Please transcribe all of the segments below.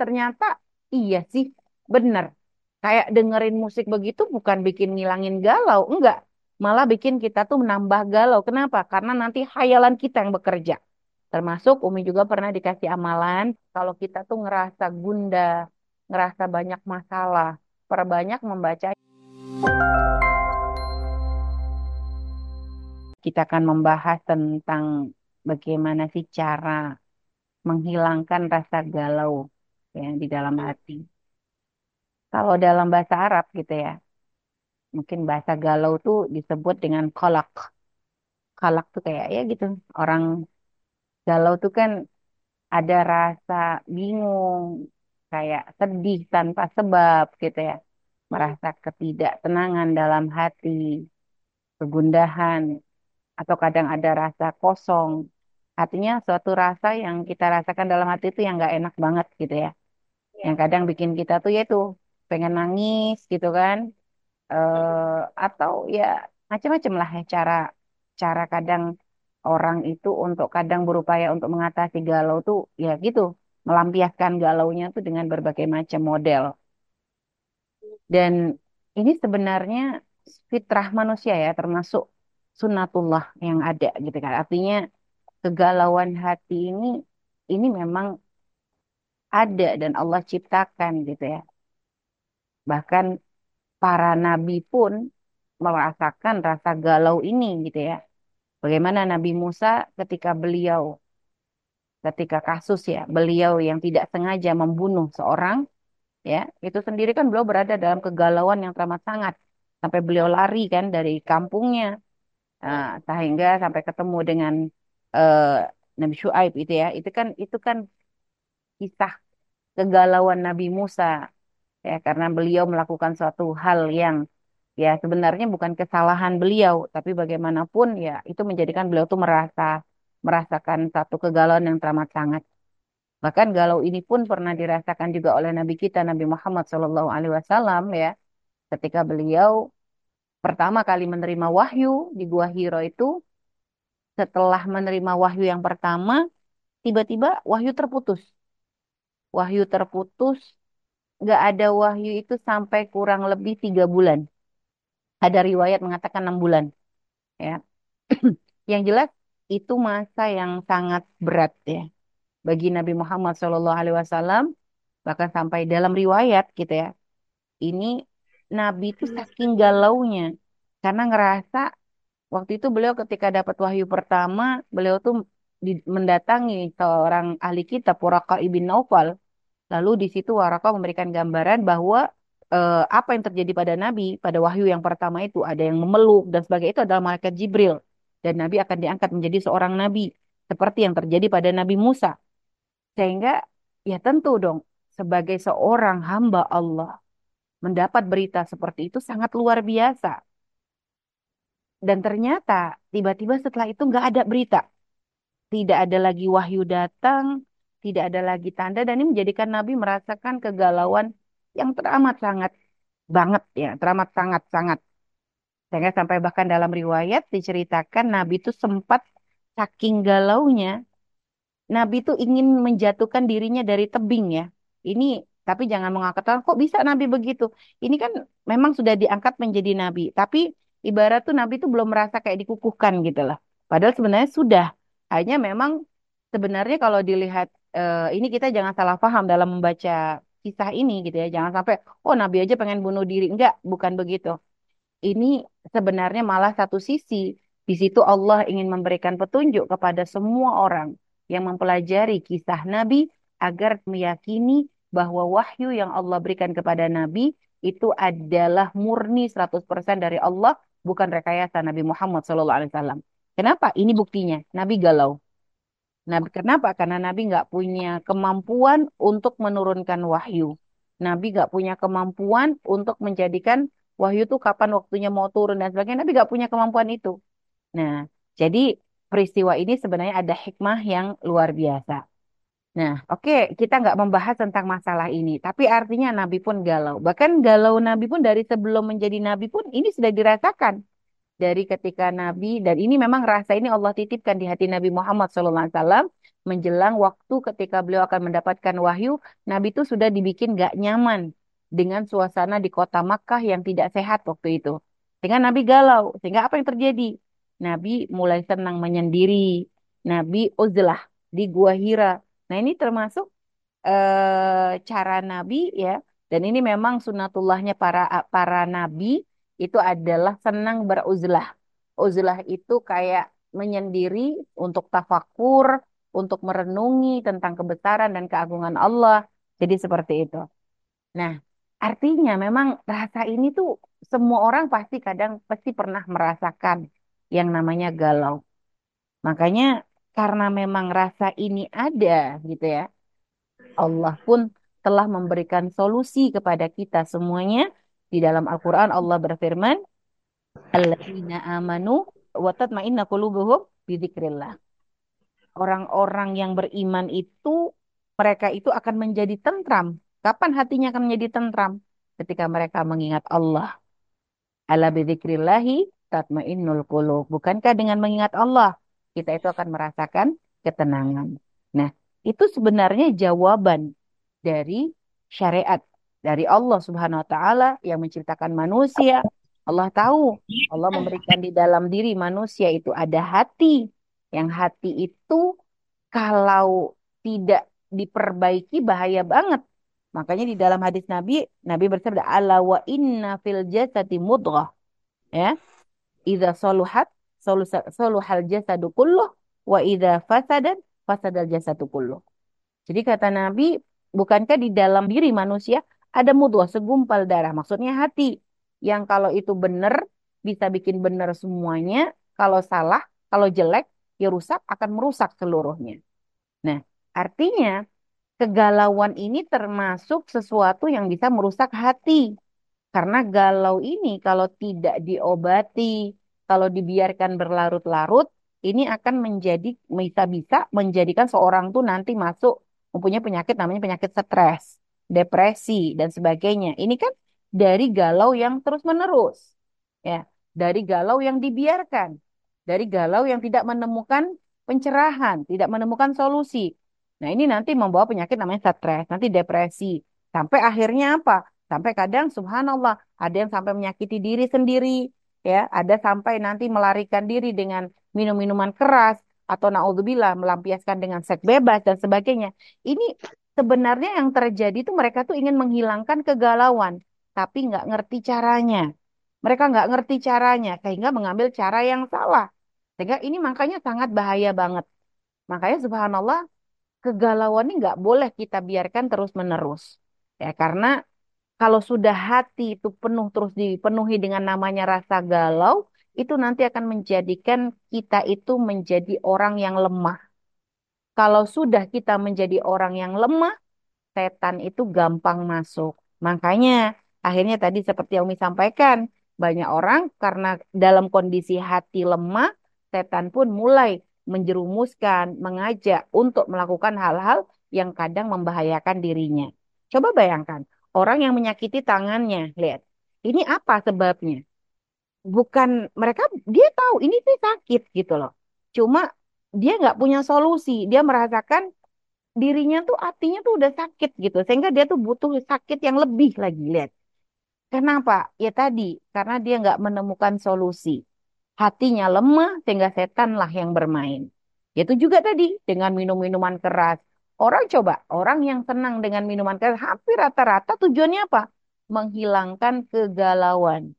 ternyata iya sih, bener. Kayak dengerin musik begitu bukan bikin ngilangin galau, enggak. Malah bikin kita tuh menambah galau. Kenapa? Karena nanti hayalan kita yang bekerja. Termasuk Umi juga pernah dikasih amalan, kalau kita tuh ngerasa gundah, ngerasa banyak masalah, perbanyak membaca. Kita akan membahas tentang bagaimana sih cara menghilangkan rasa galau ya di dalam hati. Kalau dalam bahasa Arab gitu ya, mungkin bahasa galau tuh disebut dengan kolak. Kolak tuh kayak ya gitu, orang galau tuh kan ada rasa bingung, kayak sedih tanpa sebab gitu ya. Merasa ketidaktenangan dalam hati, kegundahan, atau kadang ada rasa kosong. Artinya suatu rasa yang kita rasakan dalam hati itu yang nggak enak banget gitu ya. Yang kadang bikin kita tuh ya itu pengen nangis gitu kan. eh atau ya macam-macam lah ya cara cara kadang orang itu untuk kadang berupaya untuk mengatasi galau tuh ya gitu melampiaskan galaunya tuh dengan berbagai macam model. Dan ini sebenarnya fitrah manusia ya termasuk sunnatullah yang ada gitu kan. Artinya kegalauan hati ini ini memang ada dan Allah ciptakan gitu ya. Bahkan para nabi pun merasakan rasa galau ini gitu ya. Bagaimana Nabi Musa ketika beliau ketika kasus ya, beliau yang tidak sengaja membunuh seorang ya, itu sendiri kan beliau berada dalam kegalauan yang teramat sangat sampai beliau lari kan dari kampungnya Nah, sehingga sampai ketemu dengan eh, Nabi Syuaib itu ya, itu kan itu kan kisah kegalauan Nabi Musa ya karena beliau melakukan suatu hal yang ya sebenarnya bukan kesalahan beliau, tapi bagaimanapun ya itu menjadikan beliau tuh merasa merasakan satu kegalauan yang teramat sangat. Bahkan galau ini pun pernah dirasakan juga oleh Nabi kita Nabi Muhammad Shallallahu Alaihi Wasallam ya, ketika beliau pertama kali menerima wahyu di Gua Hiro itu, setelah menerima wahyu yang pertama, tiba-tiba wahyu terputus. Wahyu terputus, nggak ada wahyu itu sampai kurang lebih tiga bulan. Ada riwayat mengatakan enam bulan. Ya, yang jelas itu masa yang sangat berat ya bagi Nabi Muhammad Shallallahu Alaihi Wasallam. Bahkan sampai dalam riwayat gitu ya, ini Nabi itu saking galaunya karena ngerasa waktu itu beliau ketika dapat wahyu pertama, beliau tuh mendatangi seorang ahli kitab Waraka ibn Naufal. Lalu di situ Waraka memberikan gambaran bahwa eh, apa yang terjadi pada Nabi pada wahyu yang pertama itu ada yang memeluk dan sebagainya itu adalah malaikat Jibril dan Nabi akan diangkat menjadi seorang nabi seperti yang terjadi pada Nabi Musa. Sehingga ya tentu dong sebagai seorang hamba Allah mendapat berita seperti itu sangat luar biasa. Dan ternyata tiba-tiba setelah itu nggak ada berita. Tidak ada lagi wahyu datang, tidak ada lagi tanda. Dan ini menjadikan Nabi merasakan kegalauan yang teramat sangat banget ya. Teramat sangat-sangat. Sehingga sampai bahkan dalam riwayat diceritakan Nabi itu sempat saking galaunya. Nabi itu ingin menjatuhkan dirinya dari tebing ya. Ini tapi jangan mengatakan kok bisa Nabi begitu. Ini kan memang sudah diangkat menjadi Nabi. Tapi ibarat tuh Nabi itu belum merasa kayak dikukuhkan gitu lah. Padahal sebenarnya sudah. Hanya memang sebenarnya kalau dilihat eh, ini kita jangan salah paham dalam membaca kisah ini gitu ya. Jangan sampai oh Nabi aja pengen bunuh diri. Enggak, bukan begitu. Ini sebenarnya malah satu sisi. Di situ Allah ingin memberikan petunjuk kepada semua orang yang mempelajari kisah Nabi agar meyakini bahwa wahyu yang Allah berikan kepada Nabi itu adalah murni 100% dari Allah, bukan rekayasa Nabi Muhammad SAW. Kenapa? Ini buktinya. Nabi galau. Nabi kenapa? Karena Nabi nggak punya kemampuan untuk menurunkan wahyu. Nabi nggak punya kemampuan untuk menjadikan wahyu itu kapan waktunya mau turun dan sebagainya. Nabi nggak punya kemampuan itu. Nah, jadi peristiwa ini sebenarnya ada hikmah yang luar biasa. Nah, oke, kita nggak membahas tentang masalah ini, tapi artinya Nabi pun galau. Bahkan galau Nabi pun dari sebelum menjadi Nabi pun ini sudah dirasakan dari ketika Nabi dan ini memang rasa ini Allah titipkan di hati Nabi Muhammad SAW menjelang waktu ketika beliau akan mendapatkan wahyu, Nabi itu sudah dibikin gak nyaman dengan suasana di kota Makkah yang tidak sehat waktu itu. Sehingga Nabi galau. Sehingga apa yang terjadi? Nabi mulai senang menyendiri. Nabi uzlah di Gua Hira. Nah ini termasuk eh, cara Nabi ya. Dan ini memang sunatullahnya para para Nabi itu adalah senang beruzlah. Uzlah itu kayak menyendiri untuk tafakur, untuk merenungi tentang kebesaran dan keagungan Allah. Jadi seperti itu. Nah, artinya memang rasa ini tuh semua orang pasti kadang pasti pernah merasakan yang namanya galau. Makanya karena memang rasa ini ada gitu ya, Allah pun telah memberikan solusi kepada kita semuanya. Di dalam Al-Quran Allah berfirman, Alladzina amanu wa tatma'inna qulubuhum bidzikrillah. Orang-orang yang beriman itu mereka itu akan menjadi tentram. Kapan hatinya akan menjadi tentram? Ketika mereka mengingat Allah. Ala bidzikrillahi tatmainnul qulub. Bukankah dengan mengingat Allah kita itu akan merasakan ketenangan. Nah, itu sebenarnya jawaban dari syariat dari Allah Subhanahu wa taala yang menciptakan manusia. Allah tahu, Allah memberikan di dalam diri manusia itu ada hati. Yang hati itu kalau tidak diperbaiki bahaya banget. Makanya di dalam hadis Nabi, Nabi bersabda, "Ala wa inna fil jasadi mudghah." Ya. Idza saluhat saluhal jasadu kulluh wa idza fasadat fasadal jasadu kulluh. Jadi kata Nabi, bukankah di dalam diri manusia ada mudghah segumpal darah, maksudnya hati. Yang kalau itu benar bisa bikin benar semuanya, kalau salah, kalau jelek ya rusak akan merusak seluruhnya. Nah, artinya kegalauan ini termasuk sesuatu yang bisa merusak hati. Karena galau ini kalau tidak diobati, kalau dibiarkan berlarut-larut, ini akan menjadi bisa-bisa menjadikan seorang tuh nanti masuk mempunyai penyakit namanya penyakit stres, depresi dan sebagainya. Ini kan dari galau yang terus-menerus. Ya, dari galau yang dibiarkan, dari galau yang tidak menemukan pencerahan, tidak menemukan solusi. Nah, ini nanti membawa penyakit namanya stres, nanti depresi. Sampai akhirnya apa? Sampai kadang subhanallah, ada yang sampai menyakiti diri sendiri, ya, ada sampai nanti melarikan diri dengan minum-minuman keras atau naudzubillah melampiaskan dengan seks bebas dan sebagainya. Ini sebenarnya yang terjadi itu mereka tuh ingin menghilangkan kegalauan, tapi nggak ngerti caranya. Mereka nggak ngerti caranya sehingga mengambil cara yang salah. Sehingga ini makanya sangat bahaya banget. Makanya subhanallah kegalauan ini nggak boleh kita biarkan terus-menerus. Ya, karena kalau sudah hati itu penuh terus dipenuhi dengan namanya rasa galau, itu nanti akan menjadikan kita itu menjadi orang yang lemah. Kalau sudah kita menjadi orang yang lemah, setan itu gampang masuk. Makanya akhirnya tadi seperti yang Umi sampaikan, banyak orang karena dalam kondisi hati lemah, setan pun mulai menjerumuskan, mengajak untuk melakukan hal-hal yang kadang membahayakan dirinya. Coba bayangkan, orang yang menyakiti tangannya, lihat. Ini apa sebabnya? bukan mereka dia tahu ini sih sakit gitu loh. Cuma dia nggak punya solusi. Dia merasakan dirinya tuh hatinya tuh udah sakit gitu. Sehingga dia tuh butuh sakit yang lebih lagi. Lihat. Kenapa? Ya tadi, karena dia nggak menemukan solusi. Hatinya lemah sehingga setan lah yang bermain. Itu juga tadi dengan minum-minuman keras. Orang coba, orang yang senang dengan minuman keras hampir rata-rata tujuannya apa? Menghilangkan kegalauan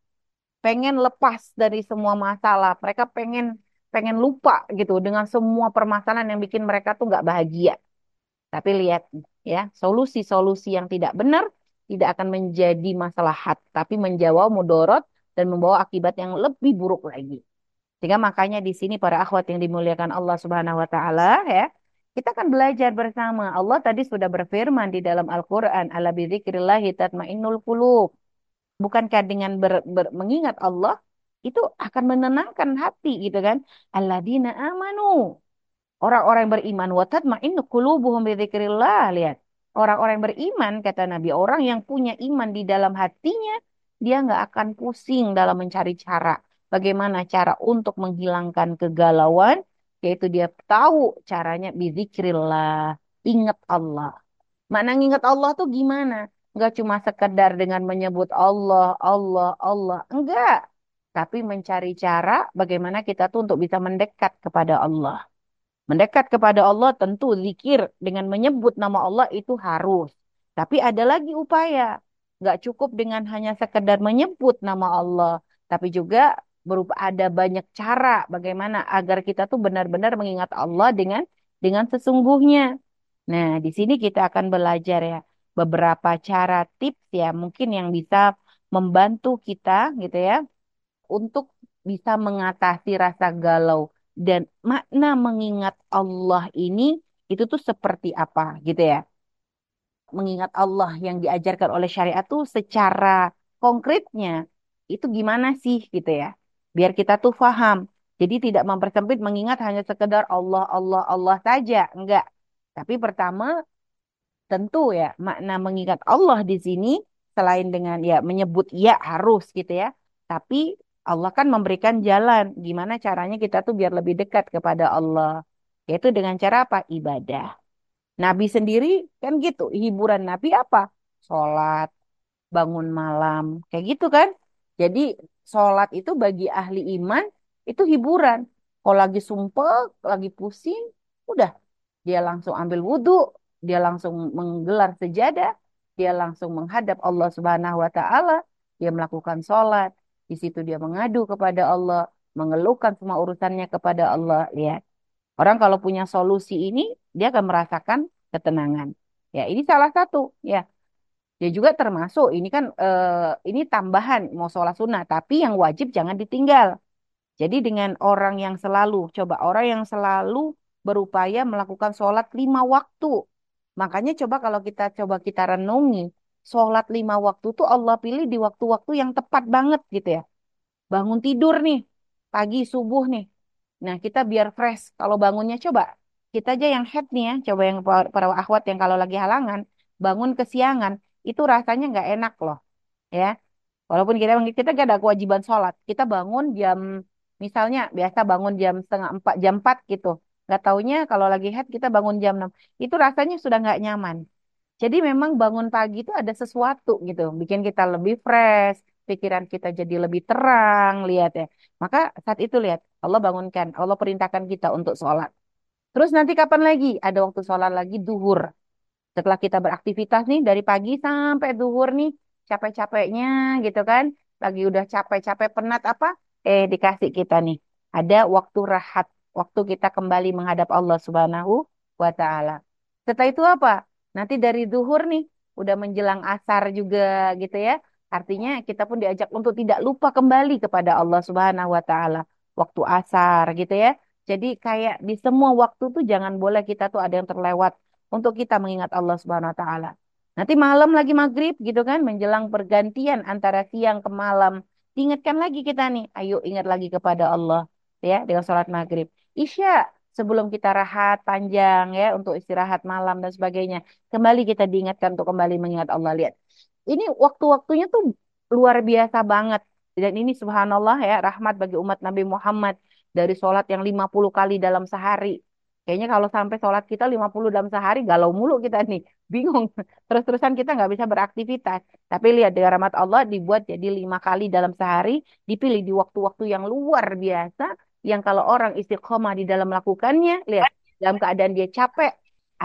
pengen lepas dari semua masalah. Mereka pengen pengen lupa gitu dengan semua permasalahan yang bikin mereka tuh nggak bahagia. Tapi lihat ya, solusi-solusi yang tidak benar tidak akan menjadi masalah hat, tapi menjawab mudorot dan membawa akibat yang lebih buruk lagi. Sehingga makanya di sini para akhwat yang dimuliakan Allah Subhanahu wa taala ya, kita akan belajar bersama. Allah tadi sudah berfirman di dalam Al-Qur'an, "Ala bidzikrillah tatmainnul qulub." Bukankah dengan ber, ber, mengingat Allah itu akan menenangkan hati gitu kan? Alladzina amanu. Orang-orang yang beriman wa tatma'innu qulubuhum bidzikrillah. Lihat. Orang-orang yang beriman kata Nabi, orang yang punya iman di dalam hatinya, dia nggak akan pusing dalam mencari cara. Bagaimana cara untuk menghilangkan kegalauan yaitu dia tahu caranya bizikrillah, ingat Allah. Makna nginget Allah tuh gimana? Enggak cuma sekedar dengan menyebut Allah, Allah, Allah. Enggak. Tapi mencari cara bagaimana kita tuh untuk bisa mendekat kepada Allah. Mendekat kepada Allah tentu zikir dengan menyebut nama Allah itu harus. Tapi ada lagi upaya. Enggak cukup dengan hanya sekedar menyebut nama Allah. Tapi juga berupa ada banyak cara bagaimana agar kita tuh benar-benar mengingat Allah dengan dengan sesungguhnya. Nah, di sini kita akan belajar ya beberapa cara tips ya mungkin yang bisa membantu kita gitu ya untuk bisa mengatasi rasa galau dan makna mengingat Allah ini itu tuh seperti apa gitu ya. Mengingat Allah yang diajarkan oleh syariat tuh secara konkretnya itu gimana sih gitu ya. Biar kita tuh paham. Jadi tidak mempersempit mengingat hanya sekedar Allah, Allah, Allah saja. Enggak. Tapi pertama tentu ya makna mengingat Allah di sini selain dengan ya menyebut ya harus gitu ya. Tapi Allah kan memberikan jalan gimana caranya kita tuh biar lebih dekat kepada Allah. Yaitu dengan cara apa? Ibadah. Nabi sendiri kan gitu. Hiburan Nabi apa? Sholat, bangun malam. Kayak gitu kan. Jadi sholat itu bagi ahli iman itu hiburan. Kalau lagi sumpah, lagi pusing, udah dia langsung ambil wudhu, dia langsung menggelar sejadah, dia langsung menghadap Allah Subhanahu wa taala, dia melakukan sholat, di situ dia mengadu kepada Allah, mengeluhkan semua urusannya kepada Allah. Lihat, orang kalau punya solusi ini, dia akan merasakan ketenangan. Ya, ini salah satu. Ya, dia juga termasuk ini kan eh, ini tambahan mau sholat sunnah, tapi yang wajib jangan ditinggal. Jadi dengan orang yang selalu, coba orang yang selalu berupaya melakukan sholat lima waktu. Makanya coba kalau kita coba kita renungi, sholat lima waktu tuh Allah pilih di waktu-waktu yang tepat banget gitu ya. Bangun tidur nih, pagi subuh nih. Nah kita biar fresh. Kalau bangunnya coba, kita aja yang head nih ya, coba yang para akhwat yang kalau lagi halangan, bangun kesiangan, itu rasanya nggak enak loh. Ya, Walaupun kita kita gak ada kewajiban sholat, kita bangun jam misalnya biasa bangun jam setengah empat jam empat gitu. Nggak taunya kalau lagi head kita bangun jam enam, itu rasanya sudah nggak nyaman. Jadi memang bangun pagi itu ada sesuatu gitu, bikin kita lebih fresh, pikiran kita jadi lebih terang, lihat ya. Maka saat itu lihat Allah bangunkan, Allah perintahkan kita untuk sholat. Terus nanti kapan lagi? Ada waktu sholat lagi duhur. Setelah kita beraktivitas nih dari pagi sampai zuhur nih, capek-capeknya gitu kan. Lagi udah capek-capek penat apa? Eh dikasih kita nih. Ada waktu rahat, waktu kita kembali menghadap Allah Subhanahu wa taala. Setelah itu apa? Nanti dari zuhur nih, udah menjelang asar juga gitu ya. Artinya kita pun diajak untuk tidak lupa kembali kepada Allah Subhanahu wa taala waktu asar gitu ya. Jadi kayak di semua waktu tuh jangan boleh kita tuh ada yang terlewat untuk kita mengingat Allah Subhanahu wa taala. Nanti malam lagi maghrib gitu kan, menjelang pergantian antara siang ke malam, diingatkan lagi kita nih, ayo ingat lagi kepada Allah ya dengan sholat maghrib. Isya sebelum kita rahat panjang ya untuk istirahat malam dan sebagainya, kembali kita diingatkan untuk kembali mengingat Allah. Lihat, ini waktu-waktunya tuh luar biasa banget. Dan ini subhanallah ya, rahmat bagi umat Nabi Muhammad dari sholat yang 50 kali dalam sehari. Kayaknya kalau sampai sholat kita 50 dalam sehari, galau mulu kita nih. Bingung. Terus-terusan kita nggak bisa beraktivitas. Tapi lihat, dengan rahmat Allah dibuat jadi lima kali dalam sehari, dipilih di waktu-waktu yang luar biasa, yang kalau orang istiqomah di dalam melakukannya, lihat, dalam keadaan dia capek,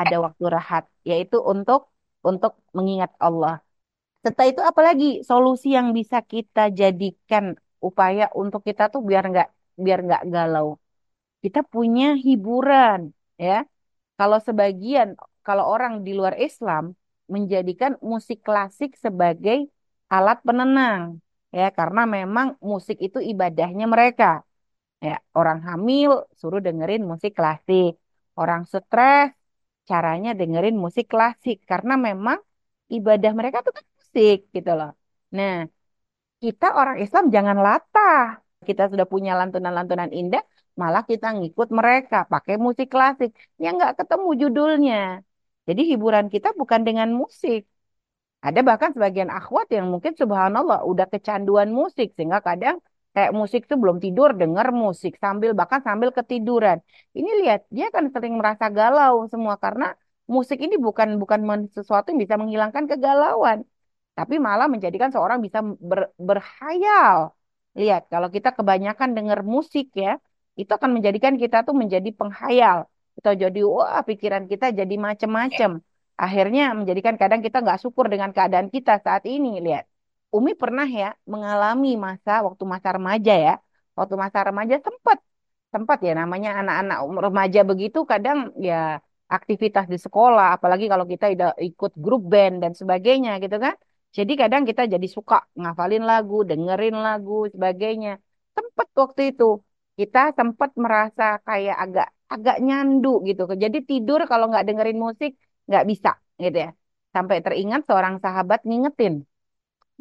ada waktu rahat, yaitu untuk untuk mengingat Allah. Setelah itu apalagi solusi yang bisa kita jadikan upaya untuk kita tuh biar nggak biar nggak galau kita punya hiburan ya. Kalau sebagian kalau orang di luar Islam menjadikan musik klasik sebagai alat penenang ya karena memang musik itu ibadahnya mereka. Ya, orang hamil suruh dengerin musik klasik. Orang stres caranya dengerin musik klasik karena memang ibadah mereka tuh kan musik gitu loh. Nah, kita orang Islam jangan latah. Kita sudah punya lantunan-lantunan indah, malah kita ngikut mereka pakai musik klasik. Ya nggak ketemu judulnya. Jadi hiburan kita bukan dengan musik. Ada bahkan sebagian akhwat yang mungkin subhanallah udah kecanduan musik sehingga kadang Kayak musik tuh belum tidur, denger musik sambil bahkan sambil ketiduran. Ini lihat, dia kan sering merasa galau semua karena musik ini bukan bukan sesuatu yang bisa menghilangkan kegalauan, tapi malah menjadikan seorang bisa ber- berhayal. Lihat, kalau kita kebanyakan denger musik ya, itu akan menjadikan kita tuh menjadi penghayal. Kita jadi, wah pikiran kita jadi macem-macem. Akhirnya menjadikan kadang kita nggak syukur dengan keadaan kita saat ini. Lihat, Umi pernah ya mengalami masa, waktu masa remaja ya. Waktu masa remaja sempat, sempat ya namanya anak-anak remaja begitu kadang ya aktivitas di sekolah, apalagi kalau kita udah ikut grup band dan sebagainya gitu kan. Jadi kadang kita jadi suka ngafalin lagu, dengerin lagu, sebagainya. Sempet waktu itu kita sempat merasa kayak agak agak nyandu gitu. Jadi tidur kalau nggak dengerin musik nggak bisa gitu ya. Sampai teringat seorang sahabat ngingetin.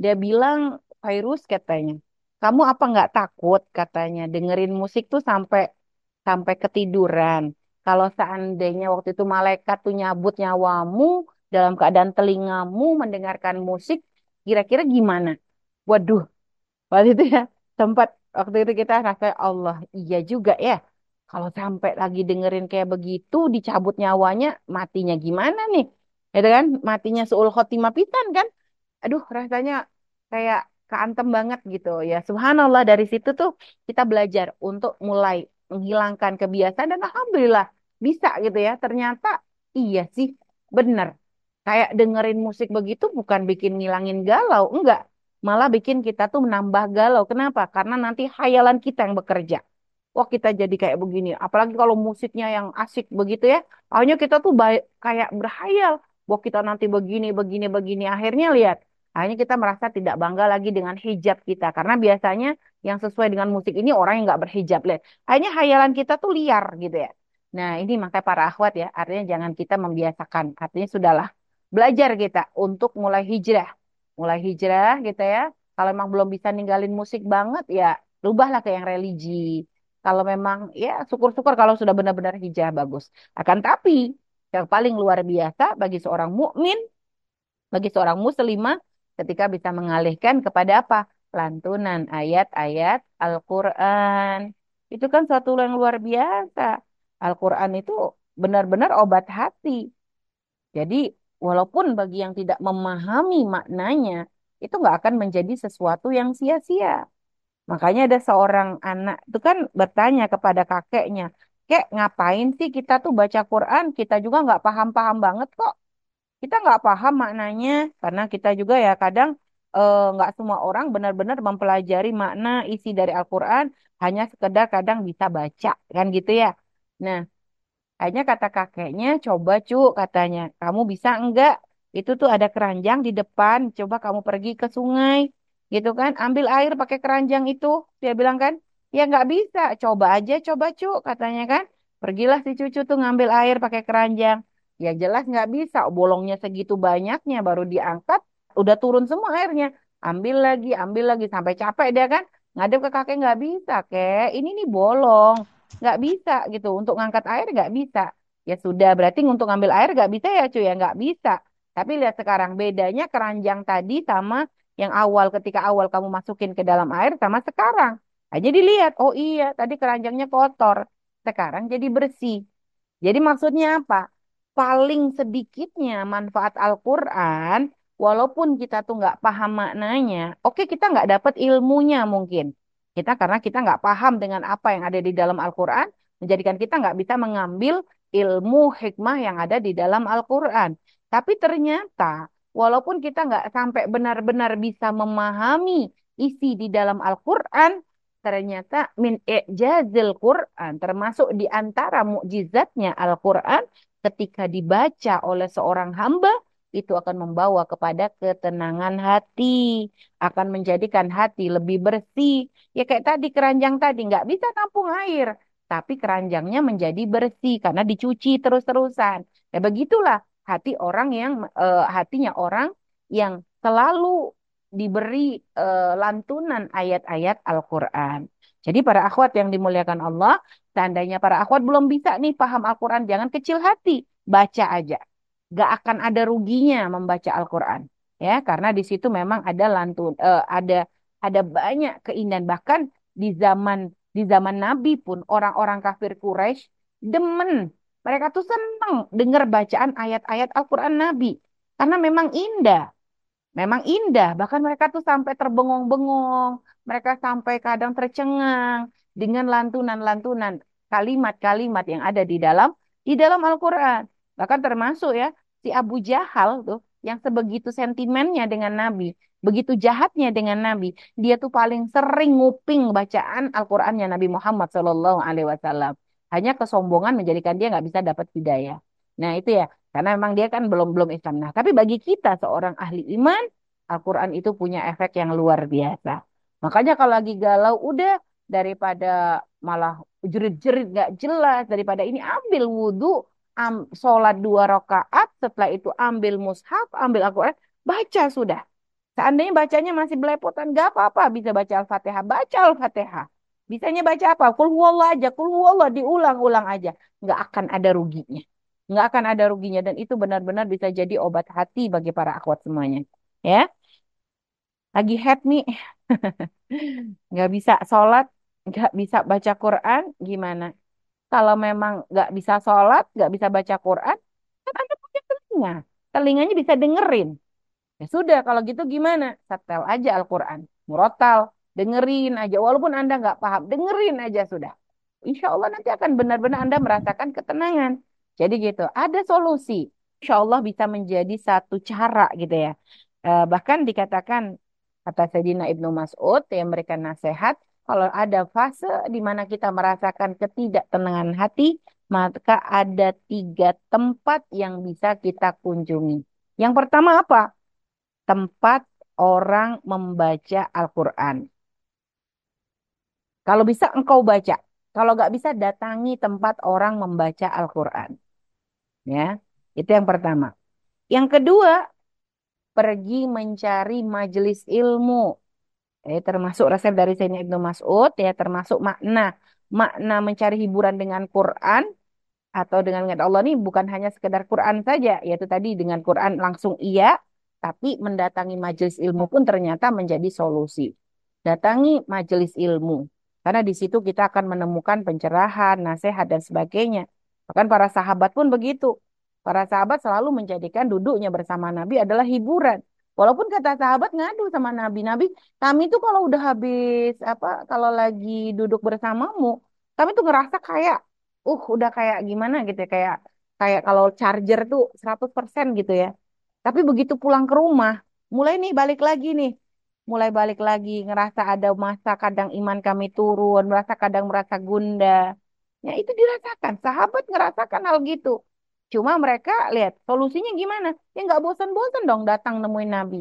Dia bilang, Virus katanya, kamu apa nggak takut katanya dengerin musik tuh sampai sampai ketiduran. Kalau seandainya waktu itu malaikat tuh nyabut nyawamu dalam keadaan telingamu mendengarkan musik, kira-kira gimana? Waduh, waktu itu ya sempat waktu itu kita rasa Allah iya juga ya. Kalau sampai lagi dengerin kayak begitu dicabut nyawanya, matinya gimana nih? Itu kan matinya seul khotimah pisan kan? Aduh, rasanya kayak keantem banget gitu ya. Subhanallah dari situ tuh kita belajar untuk mulai menghilangkan kebiasaan dan alhamdulillah bisa gitu ya. Ternyata iya sih, bener. Kayak dengerin musik begitu bukan bikin ngilangin galau, enggak. Malah bikin kita tuh menambah galau. Kenapa? Karena nanti hayalan kita yang bekerja. Wah kita jadi kayak begini. Apalagi kalau musiknya yang asik begitu ya. Akhirnya kita tuh kayak berhayal. Wah kita nanti begini, begini, begini. Akhirnya lihat. Akhirnya kita merasa tidak bangga lagi dengan hijab kita. Karena biasanya yang sesuai dengan musik ini orang yang nggak berhijab. Lihat. Akhirnya hayalan kita tuh liar gitu ya. Nah ini makanya para akhwat ya. Artinya jangan kita membiasakan. Artinya sudahlah. Belajar kita untuk mulai hijrah. Mulai hijrah gitu ya. Kalau memang belum bisa ninggalin musik banget ya rubahlah ke yang religi. Kalau memang ya syukur-syukur kalau sudah benar-benar hijrah bagus. Akan tapi yang paling luar biasa bagi seorang mukmin, bagi seorang muslimah ketika bisa mengalihkan kepada apa? Lantunan ayat-ayat Al-Qur'an. Itu kan suatu yang luar biasa. Al-Qur'an itu benar-benar obat hati. Jadi walaupun bagi yang tidak memahami maknanya, itu nggak akan menjadi sesuatu yang sia-sia. Makanya ada seorang anak itu kan bertanya kepada kakeknya, Kek, ngapain sih kita tuh baca Quran? Kita juga nggak paham-paham banget kok. Kita nggak paham maknanya karena kita juga ya kadang eh, nggak semua orang benar-benar mempelajari makna isi dari Al-Quran hanya sekedar kadang bisa baca kan gitu ya. Nah, Akhirnya kata kakeknya, coba cu, katanya, kamu bisa enggak? Itu tuh ada keranjang di depan, coba kamu pergi ke sungai, gitu kan? Ambil air pakai keranjang itu, dia bilang kan? Ya nggak bisa, coba aja, coba cu, katanya kan? Pergilah si cucu tuh ngambil air pakai keranjang. Ya jelas nggak bisa, bolongnya segitu banyaknya baru diangkat, udah turun semua airnya. Ambil lagi, ambil lagi, sampai capek dia kan? Ngadep ke kakek nggak bisa, kek. Ini nih bolong nggak bisa gitu. Untuk ngangkat air nggak bisa. Ya sudah berarti untuk ngambil air nggak bisa ya cuy ya nggak bisa. Tapi lihat sekarang bedanya keranjang tadi sama yang awal ketika awal kamu masukin ke dalam air sama sekarang. Nah, jadi lihat oh iya tadi keranjangnya kotor. Sekarang jadi bersih. Jadi maksudnya apa paling sedikitnya manfaat Al-Quran walaupun kita tuh nggak paham maknanya oke kita nggak dapat ilmunya mungkin kita karena kita nggak paham dengan apa yang ada di dalam Al-Quran, menjadikan kita nggak bisa mengambil ilmu hikmah yang ada di dalam Al-Quran. Tapi ternyata, walaupun kita nggak sampai benar-benar bisa memahami isi di dalam Al-Quran, ternyata min i'jazil Quran, termasuk di antara mukjizatnya Al-Quran, ketika dibaca oleh seorang hamba, itu akan membawa kepada ketenangan hati, akan menjadikan hati lebih bersih. Ya kayak tadi keranjang tadi nggak bisa tampung air, tapi keranjangnya menjadi bersih karena dicuci terus-terusan. Ya begitulah hati orang yang eh, hatinya orang yang selalu diberi eh, lantunan ayat-ayat Al-Qur'an. Jadi para akhwat yang dimuliakan Allah, seandainya para akhwat belum bisa nih paham Al-Qur'an, jangan kecil hati, baca aja gak akan ada ruginya membaca Al-Quran ya karena di situ memang ada lantun eh, ada ada banyak keindahan bahkan di zaman di zaman Nabi pun orang-orang kafir Quraisy demen. Mereka tuh seneng dengar bacaan ayat-ayat Al-Quran Nabi. Karena memang indah. Memang indah. Bahkan mereka tuh sampai terbengong-bengong. Mereka sampai kadang tercengang dengan lantunan-lantunan kalimat-kalimat yang ada di dalam di dalam Al-Quran. Bahkan termasuk ya si Abu Jahal tuh yang sebegitu sentimennya dengan Nabi, begitu jahatnya dengan Nabi, dia tuh paling sering nguping bacaan Al-Qur'annya Nabi Muhammad wasallam. Hanya kesombongan menjadikan dia nggak bisa dapat hidayah. Nah, itu ya, karena memang dia kan belum belum Islam. Nah, tapi bagi kita seorang ahli iman, Al-Qur'an itu punya efek yang luar biasa. Makanya kalau lagi galau udah daripada malah jerit-jerit nggak jelas daripada ini ambil wudhu am, sholat dua rakaat, setelah itu ambil mushaf, ambil Al-Quran, baca sudah. Seandainya bacanya masih belepotan, gak apa-apa. Bisa baca Al-Fatihah, baca Al-Fatihah. Bisanya baca apa? Kul huwallah aja, kul huwallah diulang-ulang aja. Nggak akan ada ruginya. Nggak akan ada ruginya. Dan itu benar-benar bisa jadi obat hati bagi para akhwat semuanya. Ya, lagi head nih. nggak bisa sholat, nggak bisa baca Quran, gimana? Kalau memang nggak bisa sholat, nggak bisa baca Quran, kan Anda punya telinga. Telinganya bisa dengerin. Ya sudah, kalau gitu gimana? Setel aja Al-Quran. Murotal, dengerin aja. Walaupun Anda nggak paham, dengerin aja sudah. Insya Allah nanti akan benar-benar Anda merasakan ketenangan. Jadi gitu, ada solusi. Insya Allah bisa menjadi satu cara gitu ya. Eh, bahkan dikatakan, kata Sayyidina Ibnu Mas'ud, yang memberikan nasihat, kalau ada fase di mana kita merasakan ketidaktenangan hati, maka ada tiga tempat yang bisa kita kunjungi. Yang pertama apa? Tempat orang membaca Al-Quran. Kalau bisa engkau baca. Kalau nggak bisa datangi tempat orang membaca Al-Quran. Ya, itu yang pertama. Yang kedua, pergi mencari majelis ilmu Eh, termasuk resep dari Sayyidina Ibnu Mas'ud ya termasuk makna makna mencari hiburan dengan Quran atau dengan ingat Allah ini bukan hanya sekedar Quran saja yaitu tadi dengan Quran langsung iya tapi mendatangi majelis ilmu pun ternyata menjadi solusi. Datangi majelis ilmu karena di situ kita akan menemukan pencerahan, nasihat dan sebagainya. Bahkan para sahabat pun begitu. Para sahabat selalu menjadikan duduknya bersama Nabi adalah hiburan. Walaupun kata sahabat ngadu sama Nabi, Nabi, kami tuh kalau udah habis apa, kalau lagi duduk bersamamu, kami tuh ngerasa kayak, uh, udah kayak gimana gitu ya, kayak kayak kalau charger tuh 100% gitu ya. Tapi begitu pulang ke rumah, mulai nih balik lagi nih, mulai balik lagi ngerasa ada masa kadang iman kami turun, merasa kadang merasa gundah. Ya itu dirasakan, sahabat ngerasakan hal gitu. Cuma mereka lihat solusinya gimana? Ya nggak bosan-bosan dong datang nemuin Nabi.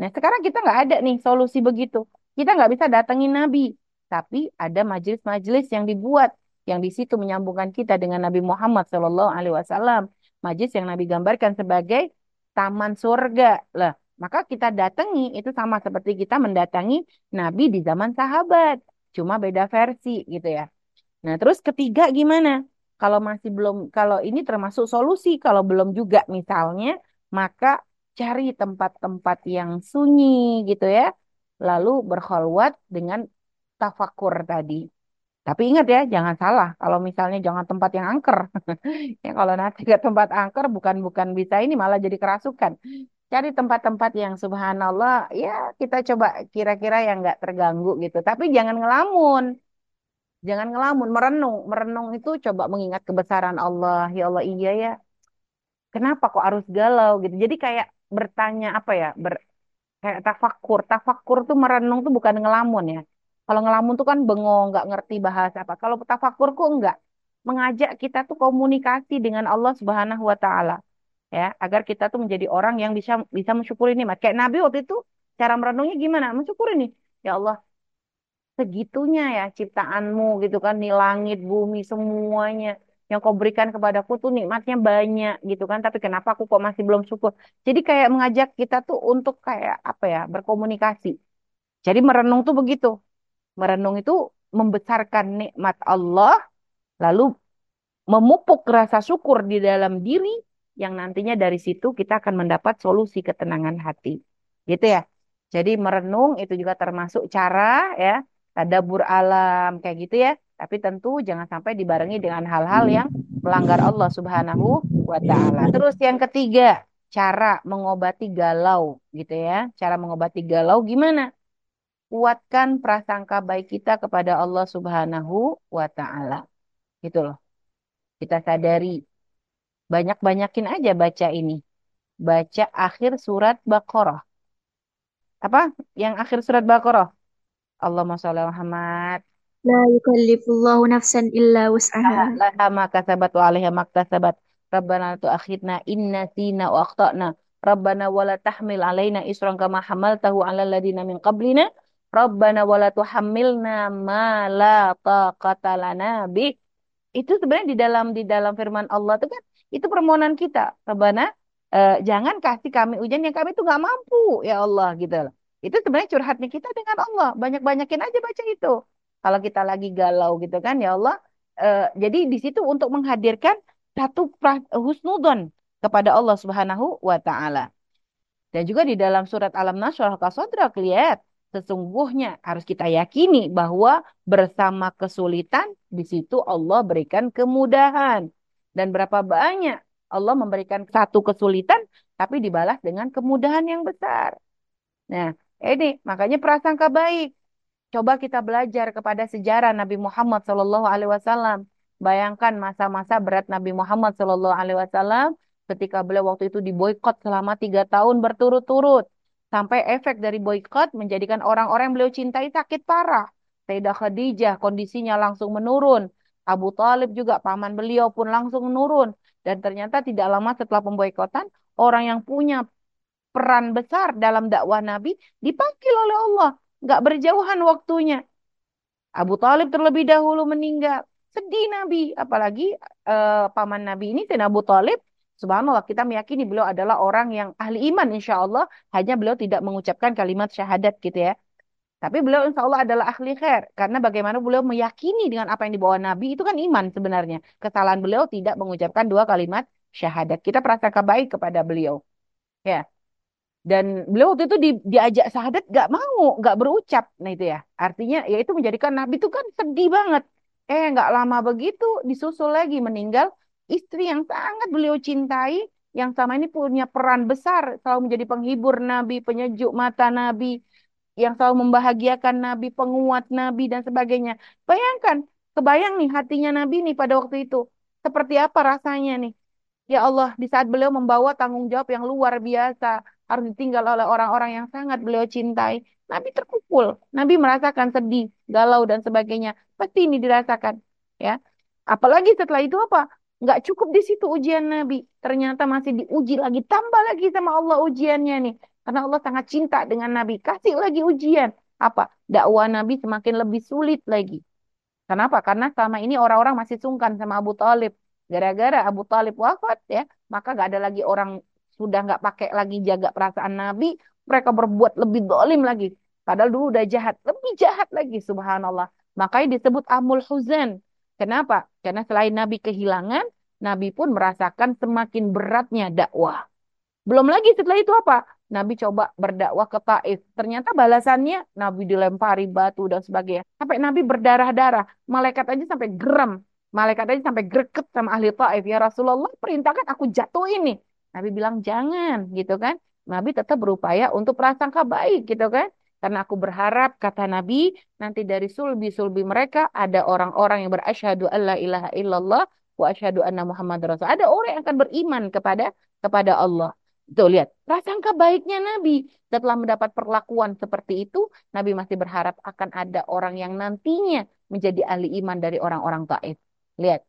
Nah sekarang kita nggak ada nih solusi begitu. Kita nggak bisa datengin Nabi. Tapi ada majelis-majelis yang dibuat yang di situ menyambungkan kita dengan Nabi Muhammad Shallallahu Alaihi Wasallam. Majelis yang Nabi gambarkan sebagai taman surga. Lah, maka kita datangi itu sama seperti kita mendatangi Nabi di zaman sahabat. Cuma beda versi gitu ya. Nah, terus ketiga gimana? Kalau masih belum, kalau ini termasuk solusi, kalau belum juga misalnya, maka cari tempat-tempat yang sunyi gitu ya. Lalu berkhulwat dengan tafakur tadi. Tapi ingat ya, jangan salah. Kalau misalnya jangan tempat yang angker. ya kalau nanti ke tempat angker bukan bukan bisa ini malah jadi kerasukan. Cari tempat-tempat yang subhanallah ya kita coba kira-kira yang nggak terganggu gitu. Tapi jangan ngelamun. Jangan ngelamun, merenung. Merenung itu coba mengingat kebesaran Allah. Ya Allah, iya ya. Kenapa kok harus galau gitu? Jadi kayak bertanya apa ya? Ber, kayak tafakur. Tafakur tuh merenung tuh bukan ngelamun ya. Kalau ngelamun tuh kan bengong, nggak ngerti bahasa apa. Kalau tafakurku enggak. Mengajak kita tuh komunikasi dengan Allah Subhanahu wa taala. Ya, agar kita tuh menjadi orang yang bisa bisa mensyukuri nikmat. Kayak Nabi waktu itu cara merenungnya gimana? Mensyukuri nih. Ya Allah, segitunya ya ciptaanmu gitu kan nih langit bumi semuanya. Yang kau berikan kepadaku tuh nikmatnya banyak gitu kan. Tapi kenapa aku kok masih belum syukur? Jadi kayak mengajak kita tuh untuk kayak apa ya berkomunikasi. Jadi merenung tuh begitu. Merenung itu membesarkan nikmat Allah lalu memupuk rasa syukur di dalam diri yang nantinya dari situ kita akan mendapat solusi ketenangan hati. Gitu ya. Jadi merenung itu juga termasuk cara ya tadabbur alam kayak gitu ya. Tapi tentu jangan sampai dibarengi dengan hal-hal yang melanggar Allah Subhanahu wa taala. Terus yang ketiga, cara mengobati galau gitu ya. Cara mengobati galau gimana? Kuatkan prasangka baik kita kepada Allah Subhanahu wa taala. Gitu loh. Kita sadari banyak-banyakin aja baca ini. Baca akhir surat Baqarah. Apa? Yang akhir surat Baqarah. Allahumma sholli Muhammad. La yukallifullahu nafsan illa wus'aha. Laha ma kasabat wa 'alaiha ma iktasabat. Rabbana la tu'akhidna in nasina wa akhtana. Rabbana wa la tahmil 'alaina isran kama hamaltahu ala ladina min qablina. Rabbana wa la tuhammilna ma la taqata lana bih. Itu sebenarnya di dalam di dalam firman Allah itu kan itu permohonan kita. Rabbana uh, jangan kasih kami hujan yang kami itu nggak mampu ya Allah gitu loh. Itu sebenarnya curhatnya kita dengan Allah. Banyak-banyakin aja baca itu. Kalau kita lagi galau gitu kan ya Allah. eh, jadi di situ untuk menghadirkan satu husnudon kepada Allah Subhanahu wa taala. Dan juga di dalam surat Alam-Nasr Al-Qasodrak lihat sesungguhnya harus kita yakini bahwa bersama kesulitan di situ Allah berikan kemudahan. Dan berapa banyak Allah memberikan satu kesulitan tapi dibalas dengan kemudahan yang besar. Nah, ini makanya prasangka baik. Coba kita belajar kepada sejarah Nabi Muhammad Shallallahu Alaihi Wasallam. Bayangkan masa-masa berat Nabi Muhammad Shallallahu Alaihi Wasallam ketika beliau waktu itu diboykot selama tiga tahun berturut-turut. Sampai efek dari boykot menjadikan orang-orang yang beliau cintai sakit parah. Sayyidah Khadijah kondisinya langsung menurun. Abu Talib juga paman beliau pun langsung menurun. Dan ternyata tidak lama setelah pemboikotan, orang yang punya peran besar dalam dakwah Nabi dipanggil oleh Allah. Nggak berjauhan waktunya. Abu Talib terlebih dahulu meninggal. Sedih Nabi. Apalagi eh, paman Nabi ini, dan Abu Talib. Subhanallah, kita meyakini beliau adalah orang yang ahli iman insya Allah. Hanya beliau tidak mengucapkan kalimat syahadat gitu ya. Tapi beliau insya Allah adalah ahli khair. Karena bagaimana beliau meyakini dengan apa yang dibawa Nabi, itu kan iman sebenarnya. Kesalahan beliau tidak mengucapkan dua kalimat syahadat. Kita prasangka baik kepada beliau. Ya. Dan beliau waktu itu di, diajak sahadat gak mau, gak berucap. Nah itu ya. Artinya ya itu menjadikan Nabi itu kan sedih banget. Eh gak lama begitu disusul lagi meninggal istri yang sangat beliau cintai. Yang sama ini punya peran besar. Selalu menjadi penghibur Nabi, penyejuk mata Nabi. Yang selalu membahagiakan Nabi, penguat Nabi dan sebagainya. Bayangkan, kebayang nih hatinya Nabi nih pada waktu itu. Seperti apa rasanya nih. Ya Allah, di saat beliau membawa tanggung jawab yang luar biasa, harus ditinggal oleh orang-orang yang sangat beliau cintai. Nabi terpukul, Nabi merasakan sedih, galau dan sebagainya. Pasti ini dirasakan, ya. Apalagi setelah itu apa? Nggak cukup di situ ujian Nabi. Ternyata masih diuji lagi, tambah lagi sama Allah ujiannya nih. Karena Allah sangat cinta dengan Nabi. Kasih lagi ujian. Apa? Dakwah Nabi semakin lebih sulit lagi. Kenapa? Karena selama ini orang-orang masih sungkan sama Abu Talib. Gara-gara Abu Talib wafat ya, maka gak ada lagi orang sudah nggak pakai lagi jaga perasaan Nabi, mereka berbuat lebih dolim lagi. Padahal dulu udah jahat, lebih jahat lagi, subhanallah. Makanya disebut Amul Huzan. Kenapa? Karena selain Nabi kehilangan, Nabi pun merasakan semakin beratnya dakwah. Belum lagi setelah itu apa? Nabi coba berdakwah ke Taif. Ternyata balasannya Nabi dilempari batu dan sebagainya. Sampai Nabi berdarah-darah. Malaikat aja sampai geram. Malaikat aja sampai greget sama ahli Taif. Ya Rasulullah perintahkan aku jatuh ini. Nabi bilang jangan gitu kan. Nabi tetap berupaya untuk prasangka baik gitu kan. Karena aku berharap kata Nabi nanti dari sulbi-sulbi mereka ada orang-orang yang berasyhadu alla ilaha illallah wa asyhadu anna Muhammad Rasul. Ada orang yang akan beriman kepada kepada Allah. Tuh lihat, prasangka baiknya Nabi setelah mendapat perlakuan seperti itu, Nabi masih berharap akan ada orang yang nantinya menjadi ahli iman dari orang-orang Taif. Lihat,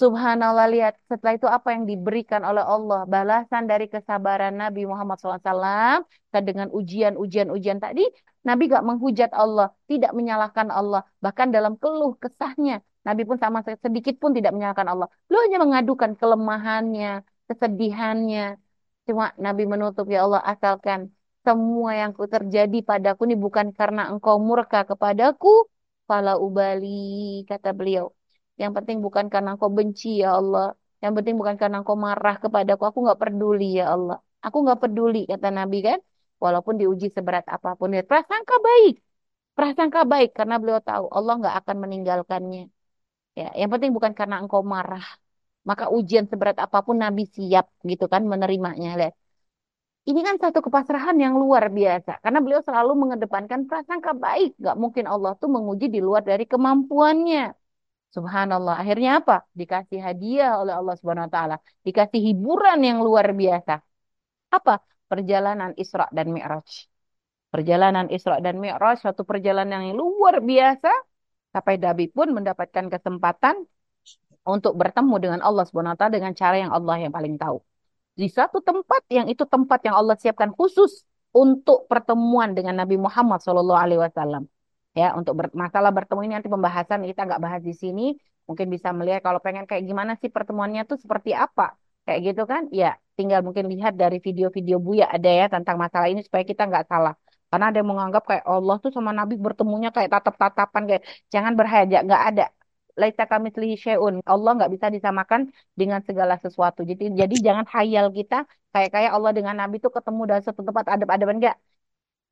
Subhanallah lihat. Setelah itu apa yang diberikan oleh Allah? Balasan dari kesabaran Nabi Muhammad SAW dengan ujian-ujian-ujian tadi Nabi gak menghujat Allah tidak menyalahkan Allah. Bahkan dalam keluh kesahnya Nabi pun sama sedikit pun tidak menyalahkan Allah. Beliau hanya mengadukan kelemahannya kesedihannya. Cuma Nabi menutup ya Allah asalkan semua yang terjadi padaku ini bukan karena engkau murka kepadaku fala ubali kata beliau yang penting bukan karena engkau benci ya Allah. Yang penting bukan karena engkau marah kepadaku. Aku nggak peduli ya Allah. Aku nggak peduli kata Nabi kan. Walaupun diuji seberat apa pun. Ya, prasangka baik. Prasangka baik karena beliau tahu Allah nggak akan meninggalkannya. Ya, yang penting bukan karena engkau marah. Maka ujian seberat apa pun Nabi siap gitu kan menerimanya. Lihat. Ini kan satu kepasrahan yang luar biasa. Karena beliau selalu mengedepankan prasangka baik. Gak mungkin Allah tuh menguji di luar dari kemampuannya. Subhanallah. Akhirnya apa? Dikasih hadiah oleh Allah Subhanahu wa taala, dikasih hiburan yang luar biasa. Apa? Perjalanan Isra dan Mi'raj. Perjalanan Isra dan Mi'raj suatu perjalanan yang luar biasa sampai Nabi pun mendapatkan kesempatan untuk bertemu dengan Allah Subhanahu wa taala dengan cara yang Allah yang paling tahu. Di satu tempat yang itu tempat yang Allah siapkan khusus untuk pertemuan dengan Nabi Muhammad wasallam. Ya, untuk ber, masalah bertemu ini nanti pembahasan kita nggak bahas di sini. Mungkin bisa melihat kalau pengen kayak gimana sih pertemuannya tuh seperti apa. Kayak gitu kan? Ya, tinggal mungkin lihat dari video-video Buya ada ya tentang masalah ini supaya kita nggak salah. Karena ada yang menganggap kayak Allah tuh sama Nabi bertemunya kayak tatap-tatapan kayak jangan berhajat, nggak ada. Laisa kamitslihi syai'un. Allah nggak bisa disamakan dengan segala sesuatu. Jadi jadi jangan hayal kita kayak kayak Allah dengan Nabi tuh ketemu dalam satu tempat adab-adaban enggak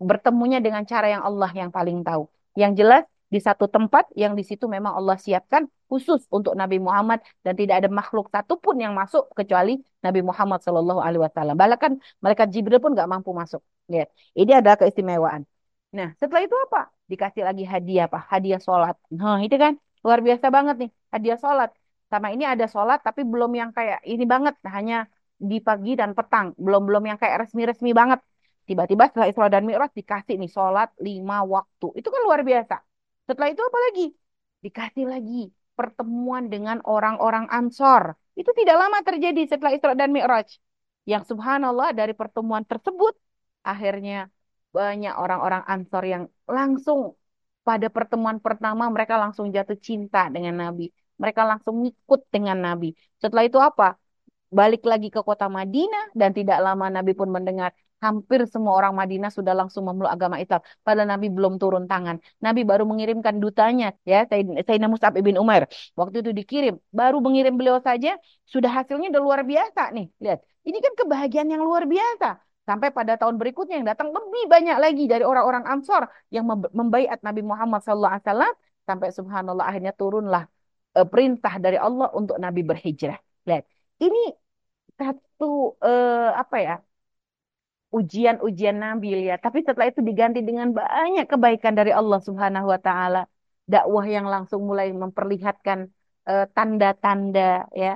bertemunya dengan cara yang Allah yang paling tahu. Yang jelas di satu tempat yang di situ memang Allah siapkan khusus untuk Nabi Muhammad dan tidak ada makhluk satupun yang masuk kecuali Nabi Muhammad Shallallahu Alaihi Wasallam. Bahkan mereka Jibril pun nggak mampu masuk. Lihat, ini adalah keistimewaan. Nah, setelah itu apa? Dikasih lagi hadiah apa? Hadiah sholat. Nah, itu kan luar biasa banget nih hadiah sholat. Sama ini ada sholat tapi belum yang kayak ini banget, hanya di pagi dan petang. Belum belum yang kayak resmi-resmi banget. Tiba-tiba setelah Isra dan Mi'raj dikasih nih sholat lima waktu. Itu kan luar biasa. Setelah itu apa lagi? Dikasih lagi pertemuan dengan orang-orang Ansor. Itu tidak lama terjadi setelah Isra dan Mi'raj. Yang subhanallah dari pertemuan tersebut akhirnya banyak orang-orang Ansor yang langsung pada pertemuan pertama mereka langsung jatuh cinta dengan Nabi. Mereka langsung ngikut dengan Nabi. Setelah itu apa? Balik lagi ke kota Madinah dan tidak lama Nabi pun mendengar hampir semua orang Madinah sudah langsung memeluk agama Islam. Padahal Nabi belum turun tangan. Nabi baru mengirimkan dutanya, ya, Sayyidina Mus'ab ibn Umar. Waktu itu dikirim, baru mengirim beliau saja, sudah hasilnya udah luar biasa nih. Lihat, ini kan kebahagiaan yang luar biasa. Sampai pada tahun berikutnya yang datang lebih banyak lagi dari orang-orang Ansor yang membaiat Nabi Muhammad SAW. Sampai subhanallah akhirnya turunlah uh, perintah dari Allah untuk Nabi berhijrah. Lihat, ini satu uh, apa ya ujian-ujian Nabi ya. Tapi setelah itu diganti dengan banyak kebaikan dari Allah Subhanahu wa taala. Dakwah yang langsung mulai memperlihatkan eh, tanda-tanda uh, ya.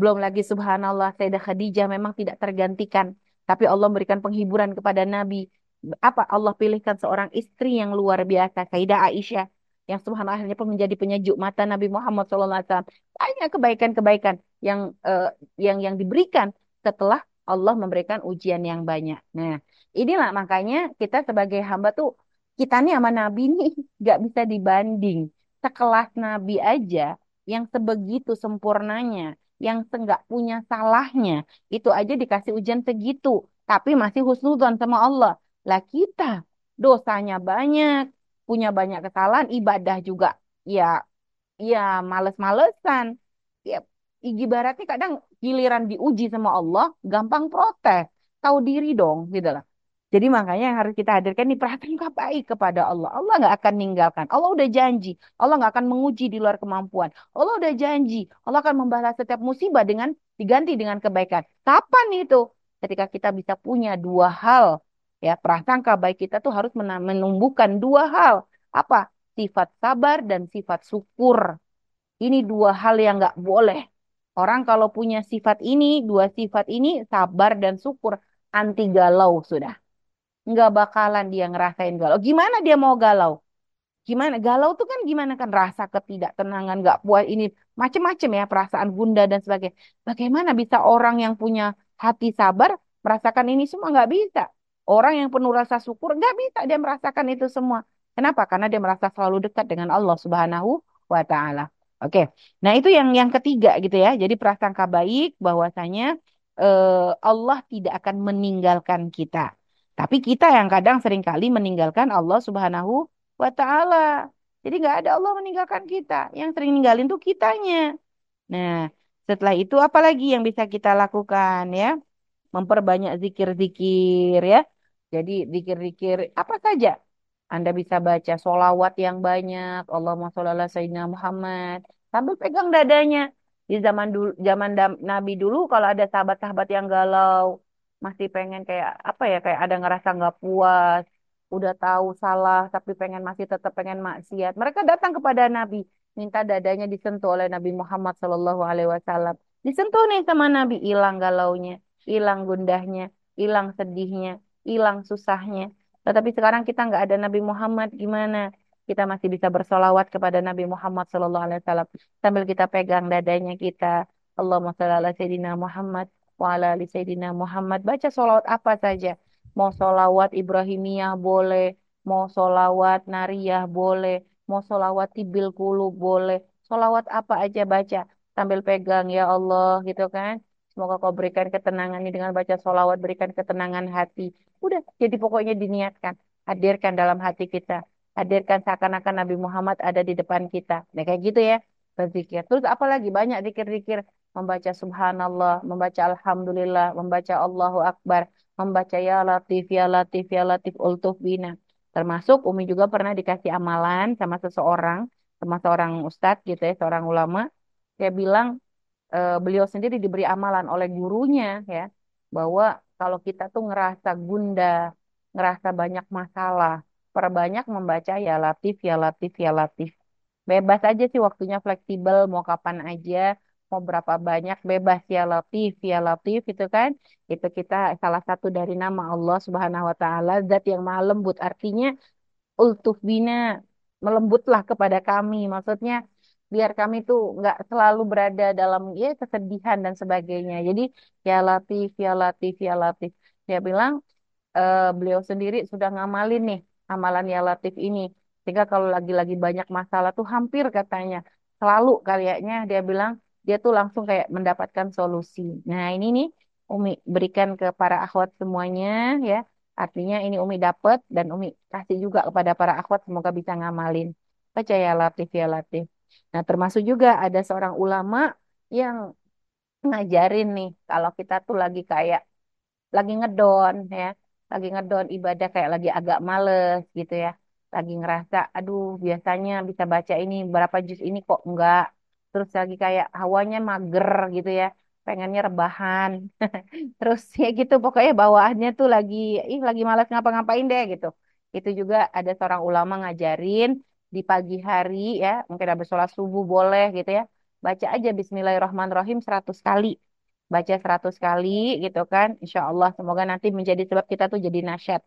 Belum lagi subhanallah Sayyidah Khadijah memang tidak tergantikan, tapi Allah memberikan penghiburan kepada Nabi. Apa Allah pilihkan seorang istri yang luar biasa, Sayyidah Aisyah yang subhanallah akhirnya pun menjadi penyejuk mata Nabi Muhammad SAW. Banyak kebaikan-kebaikan yang uh, yang yang diberikan setelah Allah memberikan ujian yang banyak. Nah, inilah makanya kita sebagai hamba tuh kita nih sama Nabi nih nggak bisa dibanding. Sekelas Nabi aja yang sebegitu sempurnanya, yang nggak punya salahnya, itu aja dikasih ujian segitu, tapi masih husnudzon sama Allah. Lah kita dosanya banyak, punya banyak kesalahan, ibadah juga ya ya males-malesan. Ya ibaratnya kadang giliran diuji sama Allah, gampang protes. Tahu diri dong, gitu lah. Jadi makanya yang harus kita hadirkan ini perhatian baik kepada Allah. Allah nggak akan meninggalkan. Allah udah janji. Allah nggak akan menguji di luar kemampuan. Allah udah janji. Allah akan membalas setiap musibah dengan diganti dengan kebaikan. Kapan itu? Ketika kita bisa punya dua hal. Ya, prasangka baik kita tuh harus menumbuhkan dua hal. Apa? Sifat sabar dan sifat syukur. Ini dua hal yang nggak boleh Orang kalau punya sifat ini, dua sifat ini, sabar dan syukur, anti galau sudah. Nggak bakalan dia ngerasain galau. Gimana dia mau galau? Gimana? Galau tuh kan gimana kan rasa ketidaktenangan, nggak puas ini macem-macem ya perasaan bunda dan sebagainya. Bagaimana bisa orang yang punya hati sabar merasakan ini semua nggak bisa. Orang yang penuh rasa syukur nggak bisa dia merasakan itu semua. Kenapa? Karena dia merasa selalu dekat dengan Allah Subhanahu wa taala. Oke, nah itu yang yang ketiga gitu ya. Jadi prasangka baik bahwasanya eh, Allah tidak akan meninggalkan kita. Tapi kita yang kadang sering kali meninggalkan Allah Subhanahu wa taala. Jadi nggak ada Allah meninggalkan kita. Yang sering ninggalin tuh kitanya. Nah, setelah itu apa lagi yang bisa kita lakukan ya? Memperbanyak zikir-zikir ya. Jadi zikir-zikir apa saja Anda bisa baca solawat yang banyak. Allahumma sholli ala Sayyidina Muhammad. Sambil pegang dadanya. Di zaman dulu, zaman Nabi dulu kalau ada sahabat-sahabat yang galau, masih pengen kayak apa ya, kayak ada ngerasa nggak puas, udah tahu salah tapi pengen masih tetap pengen maksiat. Mereka datang kepada Nabi, minta dadanya disentuh oleh Nabi Muhammad Shallallahu Alaihi Wasallam. Disentuh nih sama Nabi, hilang galaunya, hilang gundahnya, hilang sedihnya, hilang susahnya. Tetapi sekarang kita nggak ada Nabi Muhammad, gimana? Kita masih bisa bersolawat kepada Nabi Muhammad Sallallahu Alaihi Wasallam sambil kita pegang dadanya kita. Allahumma sholli ala Sayyidina Muhammad wa ala Sayyidina Muhammad. Baca solawat apa saja. Mau solawat Ibrahimiyah boleh, mau solawat Nariyah boleh, mau solawat Tibil Kulub boleh. Solawat apa aja baca sambil pegang ya Allah gitu kan. Semoga kau berikan ketenangan ini dengan baca solawat, berikan ketenangan hati. Udah, jadi pokoknya diniatkan. Hadirkan dalam hati kita. Hadirkan seakan-akan Nabi Muhammad ada di depan kita. Nah, kayak gitu ya. Berzikir. Terus apalagi banyak zikir-zikir. Membaca subhanallah, membaca alhamdulillah, membaca Allahu Akbar, membaca ya latif, ya latif, ya latif, ultuf bina. Termasuk Umi juga pernah dikasih amalan sama seseorang, sama seorang ustadz gitu ya, seorang ulama. Dia bilang, eh, beliau sendiri diberi amalan oleh gurunya ya bahwa kalau kita tuh ngerasa gundah, ngerasa banyak masalah, perbanyak membaca ya Latif, ya Latif, ya Latif. Bebas aja sih waktunya fleksibel, mau kapan aja, mau berapa banyak bebas ya Latif, ya Latif itu kan. Itu kita salah satu dari nama Allah Subhanahu wa taala, zat yang maha lembut. Artinya ultuf bina melembutlah kepada kami maksudnya biar kami tuh nggak selalu berada dalam ya kesedihan dan sebagainya. Jadi ya Latif ya Latif ya Latif. Dia bilang eh, beliau sendiri sudah ngamalin nih amalan ya Latif ini. Sehingga kalau lagi-lagi banyak masalah tuh hampir katanya. Selalu kayaknya dia bilang. Dia tuh langsung kayak mendapatkan solusi. Nah ini nih Umi berikan ke para akhwat semuanya ya. Artinya ini Umi dapat dan Umi kasih juga kepada para akhwat semoga bisa ngamalin. Baca ya Latif ya Latif. Nah termasuk juga ada seorang ulama yang ngajarin nih kalau kita tuh lagi kayak lagi ngedon ya, lagi ngedon ibadah kayak lagi agak males gitu ya, lagi ngerasa, aduh biasanya bisa baca ini berapa juz ini kok enggak, terus lagi kayak hawanya mager gitu ya, pengennya rebahan, terus ya gitu pokoknya bawaannya tuh lagi, ih lagi malas ngapa-ngapain deh gitu. Itu juga ada seorang ulama ngajarin di pagi hari ya, mungkin habis sholat subuh boleh gitu ya, baca aja Bismillahirrahmanirrahim 100 kali baca 100 kali gitu kan. Insya Allah semoga nanti menjadi sebab kita tuh jadi nasyad.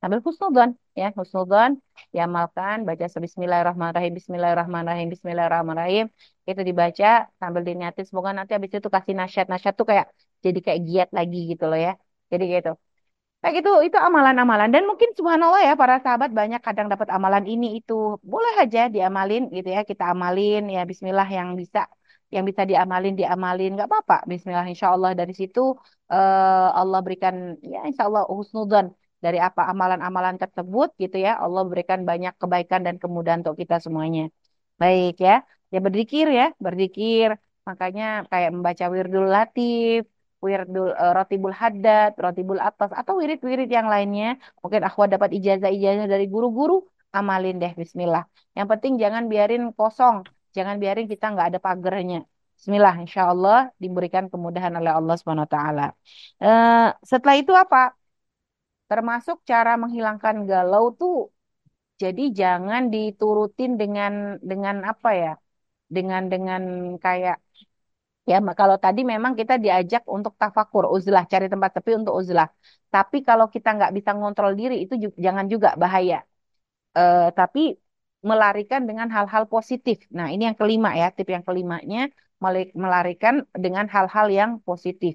Sambil husnudzon ya, husnudzon diamalkan, baca Bismillahirrahmanirrahim, Bismillahirrahmanirrahim, Bismillahirrahmanirrahim. Itu dibaca sambil diniatin semoga nanti habis itu kasih nasyad. Nasyad tuh kayak jadi kayak giat lagi gitu loh ya. Jadi gitu. Kayak gitu, itu amalan-amalan. Dan mungkin subhanallah ya, para sahabat banyak kadang dapat amalan ini itu. Boleh aja diamalin gitu ya, kita amalin ya bismillah yang bisa yang bisa diamalin diamalin. Nggak apa-apa Bismillah insya Allah dari situ eh, Allah berikan ya insya Allah husnudzon dari apa amalan-amalan tersebut gitu ya. Allah berikan banyak kebaikan dan kemudahan untuk kita semuanya. Baik ya ya berzikir ya berzikir makanya kayak membaca wirdul latif wirdul eh, rotibul haddad rotibul atas atau wirid-wirid yang lainnya mungkin akhwat dapat ijazah-ijazah dari guru-guru amalin deh Bismillah yang penting jangan biarin kosong Jangan biarin kita nggak ada pagernya. Bismillah, insya Allah diberikan kemudahan oleh Allah Subhanahu Wa Taala. Eh, setelah itu apa? Termasuk cara menghilangkan galau tuh. Jadi jangan diturutin dengan dengan apa ya? Dengan dengan kayak ya kalau tadi memang kita diajak untuk tafakur, uzlah, cari tempat sepi untuk uzlah. Tapi kalau kita nggak bisa ngontrol diri itu ju- jangan juga bahaya. Eh, tapi melarikan dengan hal-hal positif. Nah, ini yang kelima ya, tip yang kelimanya melarikan dengan hal-hal yang positif.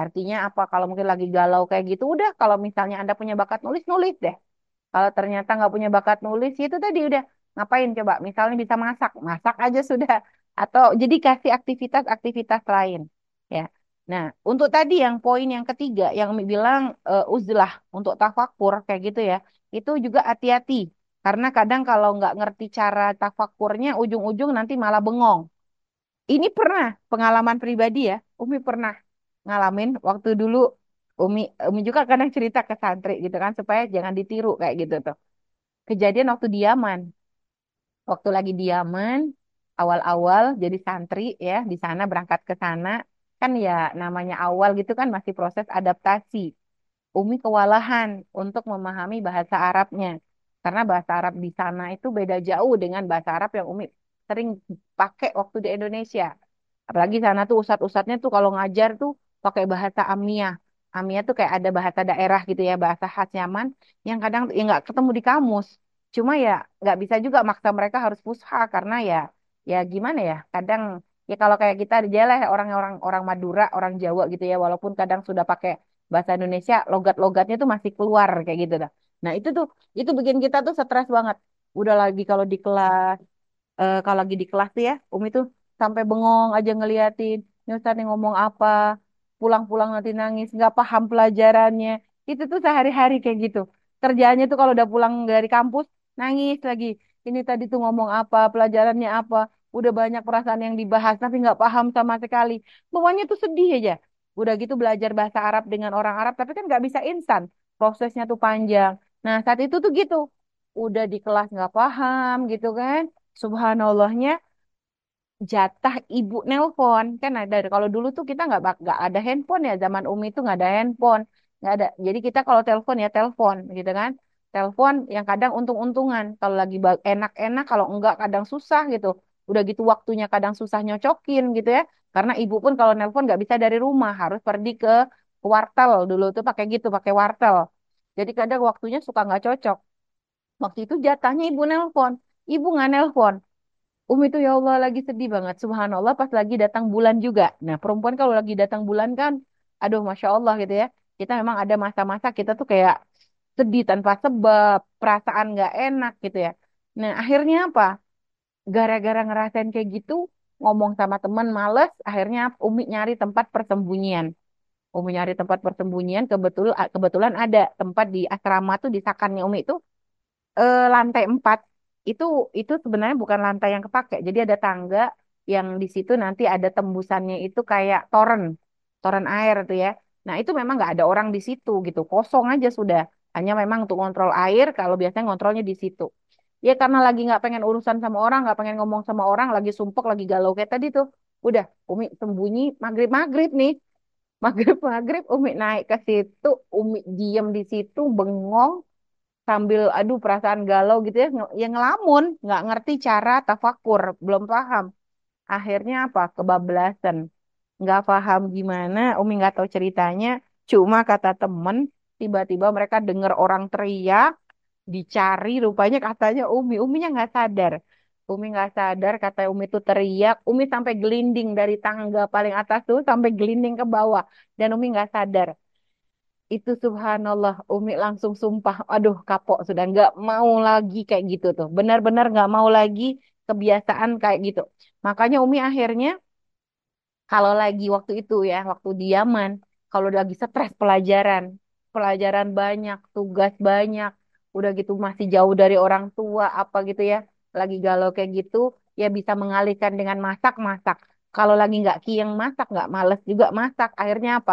Artinya apa? Kalau mungkin lagi galau kayak gitu, udah kalau misalnya Anda punya bakat nulis, nulis deh. Kalau ternyata nggak punya bakat nulis, ya itu tadi udah ngapain coba? Misalnya bisa masak, masak aja sudah. Atau jadi kasih aktivitas-aktivitas lain. Ya. Nah, untuk tadi yang poin yang ketiga, yang bilang eh, uzlah untuk tafakur kayak gitu ya, itu juga hati-hati. Karena kadang kalau nggak ngerti cara tafakurnya, ujung-ujung nanti malah bengong. Ini pernah pengalaman pribadi ya, Umi pernah ngalamin waktu dulu Umi Umi juga kadang cerita ke santri gitu kan supaya jangan ditiru kayak gitu tuh. Kejadian waktu di Yaman. Waktu lagi di Yaman, awal-awal jadi santri ya, di sana berangkat ke sana, kan ya namanya awal gitu kan masih proses adaptasi. Umi kewalahan untuk memahami bahasa Arabnya. Karena bahasa Arab di sana itu beda jauh dengan bahasa Arab yang Umi sering pakai waktu di Indonesia. Apalagi sana tuh ustadz-ustadznya tuh kalau ngajar tuh pakai bahasa Amiyah. Amiyah tuh kayak ada bahasa daerah gitu ya, bahasa khas Yaman yang kadang ya nggak ketemu di kamus. Cuma ya nggak bisa juga maksa mereka harus fusha karena ya ya gimana ya, kadang ya kalau kayak kita aja lah orang-orang orang Madura, orang Jawa gitu ya, walaupun kadang sudah pakai bahasa Indonesia, logat-logatnya tuh masih keluar kayak gitu dah. Nah itu tuh itu bikin kita tuh stres banget. Udah lagi kalau di kelas eh, kalau lagi di kelas tuh ya, Umi tuh sampai bengong aja ngeliatin. Ustaz nih ngomong apa, pulang-pulang nanti nangis, nggak paham pelajarannya. Itu tuh sehari-hari kayak gitu. Kerjaannya tuh kalau udah pulang dari kampus, nangis lagi. Ini tadi tuh ngomong apa, pelajarannya apa. Udah banyak perasaan yang dibahas, tapi nggak paham sama sekali. Pokoknya tuh sedih aja. Udah gitu belajar bahasa Arab dengan orang Arab, tapi kan nggak bisa instan. Prosesnya tuh panjang. Nah, saat itu tuh gitu. Udah di kelas nggak paham gitu kan subhanallahnya jatah ibu nelpon kan ada kalau dulu tuh kita nggak nggak ada handphone ya zaman Umi itu nggak ada handphone nggak ada jadi kita kalau telepon ya telepon gitu kan telepon yang kadang untung-untungan. Kalau lagi enak-enak kalau enggak kadang susah gitu. Udah gitu waktunya kadang susah nyocokin gitu ya. Karena ibu pun kalau nelpon nggak bisa dari rumah harus pergi ke wartel. Dulu tuh pakai gitu pakai wartel. Jadi kadang waktunya suka nggak cocok. Waktu itu jatahnya ibu nelpon. Ibu nggak nelpon. Umi itu ya Allah lagi sedih banget. Subhanallah pas lagi datang bulan juga. Nah perempuan kalau lagi datang bulan kan, aduh Masya Allah gitu ya. Kita memang ada masa-masa kita tuh kayak sedih tanpa sebab, perasaan nggak enak gitu ya. Nah akhirnya apa? Gara-gara ngerasain kayak gitu, ngomong sama teman males, akhirnya Umi nyari tempat persembunyian. Umi nyari tempat persembunyian, kebetul kebetulan ada tempat di asrama tuh di sakannya Umi itu eh, lantai empat itu itu sebenarnya bukan lantai yang kepake. Jadi ada tangga yang di situ nanti ada tembusannya itu kayak toren, toren air tuh ya. Nah itu memang nggak ada orang di situ gitu, kosong aja sudah. Hanya memang untuk kontrol air, kalau biasanya kontrolnya di situ. Ya karena lagi nggak pengen urusan sama orang, nggak pengen ngomong sama orang, lagi sumpek, lagi galau kayak tadi tuh. Udah, Umi sembunyi maghrib-maghrib nih. Maghrib-maghrib Umi naik ke situ, Umi diem di situ, bengong, sambil aduh perasaan galau gitu ya nge- ya ngelamun nggak ngerti cara tafakur belum paham akhirnya apa kebablasan nggak paham gimana Umi nggak tahu ceritanya cuma kata temen tiba-tiba mereka dengar orang teriak dicari rupanya katanya Umi. Uminya nggak sadar. Umi nggak sadar kata Umi itu teriak. Umi sampai gelinding dari tangga paling atas tuh sampai gelinding ke bawah. Dan Umi nggak sadar. Itu subhanallah, Umi langsung sumpah, aduh kapok sudah nggak mau lagi kayak gitu tuh. Benar-benar nggak mau lagi kebiasaan kayak gitu. Makanya Umi akhirnya kalau lagi waktu itu ya, waktu di Yaman, kalau lagi stres pelajaran, pelajaran banyak, tugas banyak, udah gitu masih jauh dari orang tua apa gitu ya, lagi galau kayak gitu, ya bisa mengalihkan dengan masak-masak. Kalau lagi nggak kiyeng masak, nggak males juga masak, akhirnya apa?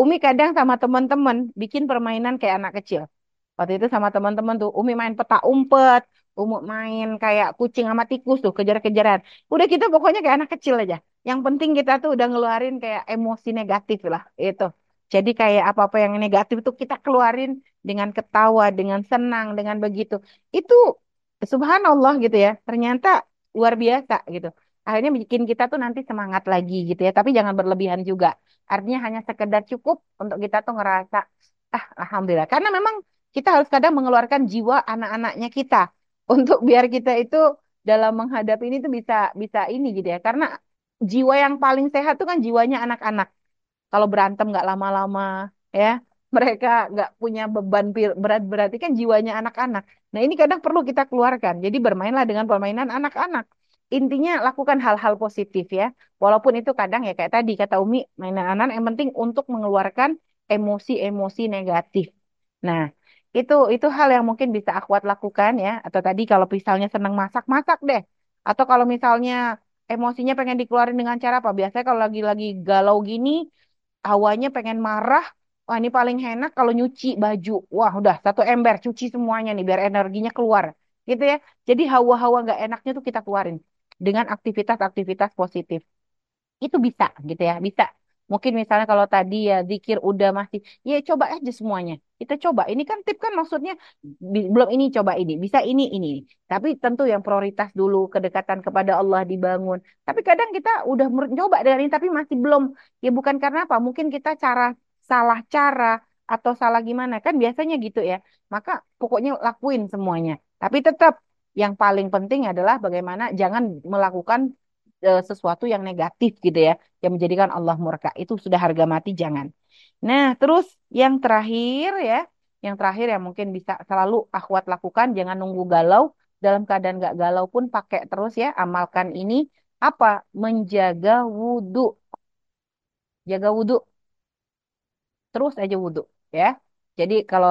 Umi kadang sama teman-teman bikin permainan kayak anak kecil. Waktu itu sama teman-teman tuh, Umi main peta umpet, Umi main kayak kucing sama tikus tuh, kejar-kejaran. Udah kita pokoknya kayak anak kecil aja. Yang penting kita tuh udah ngeluarin kayak emosi negatif lah itu. Jadi kayak apa-apa yang negatif tuh kita keluarin dengan ketawa, dengan senang, dengan begitu. Itu subhanallah gitu ya. Ternyata luar biasa gitu. Akhirnya bikin kita tuh nanti semangat lagi gitu ya. Tapi jangan berlebihan juga. Artinya hanya sekedar cukup untuk kita tuh ngerasa, ah alhamdulillah. Karena memang kita harus kadang mengeluarkan jiwa anak-anaknya kita untuk biar kita itu dalam menghadapi ini tuh bisa bisa ini gitu ya. Karena jiwa yang paling sehat tuh kan jiwanya anak-anak. Kalau berantem nggak lama-lama, ya mereka nggak punya beban berat berarti kan jiwanya anak-anak. Nah ini kadang perlu kita keluarkan. Jadi bermainlah dengan permainan anak-anak. Intinya lakukan hal-hal positif ya. Walaupun itu kadang ya kayak tadi kata Umi, mainan anak yang penting untuk mengeluarkan emosi-emosi negatif. Nah, itu itu hal yang mungkin bisa Akhwat lakukan ya. Atau tadi kalau misalnya senang masak, masak deh. Atau kalau misalnya emosinya pengen dikeluarin dengan cara apa? Biasanya kalau lagi-lagi galau gini, awalnya pengen marah, Wah, ini paling enak kalau nyuci baju. Wah, udah satu ember cuci semuanya nih biar energinya keluar. Gitu ya. Jadi hawa-hawa nggak enaknya tuh kita keluarin dengan aktivitas-aktivitas positif itu bisa gitu ya bisa mungkin misalnya kalau tadi ya zikir udah masih ya coba aja semuanya. Kita coba. Ini kan tip kan maksudnya belum ini coba ini. Bisa ini ini tapi tentu yang prioritas dulu kedekatan kepada Allah dibangun. Tapi kadang kita udah mer- coba dari ini tapi masih belum. Ya bukan karena apa? Mungkin kita cara salah cara atau salah gimana. Kan biasanya gitu ya. Maka pokoknya lakuin semuanya. Tapi tetap yang paling penting adalah bagaimana jangan melakukan eh, sesuatu yang negatif gitu ya, yang menjadikan Allah murka. Itu sudah harga mati jangan. Nah, terus yang terakhir ya, yang terakhir yang mungkin bisa selalu akhwat lakukan, jangan nunggu galau. Dalam keadaan gak galau pun pakai terus ya, amalkan ini. Apa? Menjaga wudhu. Jaga wudhu terus aja wudhu ya. Jadi kalau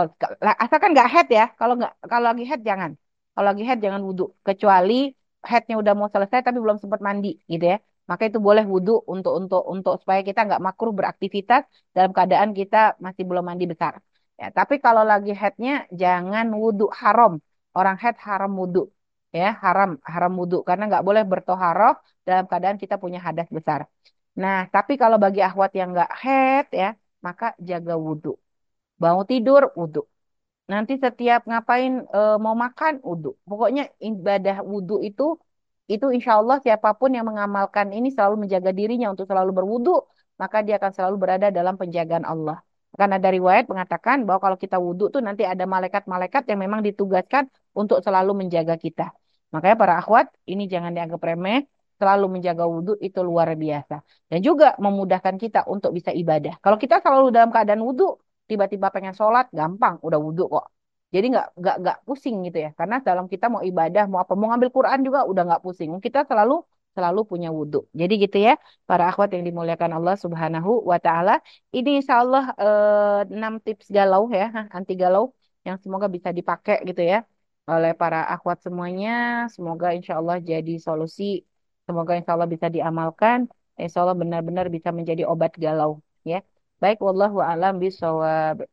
asalkan nggak head ya, kalau nggak kalau lagi head jangan. Kalau lagi head jangan wudhu kecuali headnya udah mau selesai tapi belum sempat mandi gitu ya. Maka itu boleh wudhu untuk untuk untuk supaya kita nggak makruh beraktivitas dalam keadaan kita masih belum mandi besar. Ya, tapi kalau lagi headnya jangan wudhu haram. Orang head haram wudhu ya haram haram wudhu karena nggak boleh bertoharoh dalam keadaan kita punya hadas besar. Nah, tapi kalau bagi akhwat yang nggak head ya maka jaga wudhu. Bangun tidur, wudhu. Nanti setiap ngapain e, mau makan, wudhu. Pokoknya ibadah wudhu itu, itu insya Allah siapa pun yang mengamalkan ini selalu menjaga dirinya untuk selalu berwudhu, maka dia akan selalu berada dalam penjagaan Allah. Karena dari riwayat mengatakan bahwa kalau kita wudhu tuh nanti ada malaikat-malaikat yang memang ditugaskan untuk selalu menjaga kita. Makanya para akhwat, ini jangan dianggap remeh, selalu menjaga wudhu itu luar biasa. Dan juga memudahkan kita untuk bisa ibadah. Kalau kita selalu dalam keadaan wudhu, tiba-tiba pengen sholat, gampang, udah wudhu kok. Jadi nggak nggak nggak pusing gitu ya. Karena dalam kita mau ibadah, mau apa, mau ngambil Quran juga udah nggak pusing. Kita selalu selalu punya wudhu. Jadi gitu ya, para akhwat yang dimuliakan Allah Subhanahu wa Ta'ala. Ini insya Allah eh, 6 tips galau ya, anti galau yang semoga bisa dipakai gitu ya oleh para akhwat semuanya. Semoga insya Allah jadi solusi. Semoga insya Allah bisa diamalkan. Insya Allah benar-benar bisa menjadi obat galau. Ya, baik. Wallahu a'lam bishawab.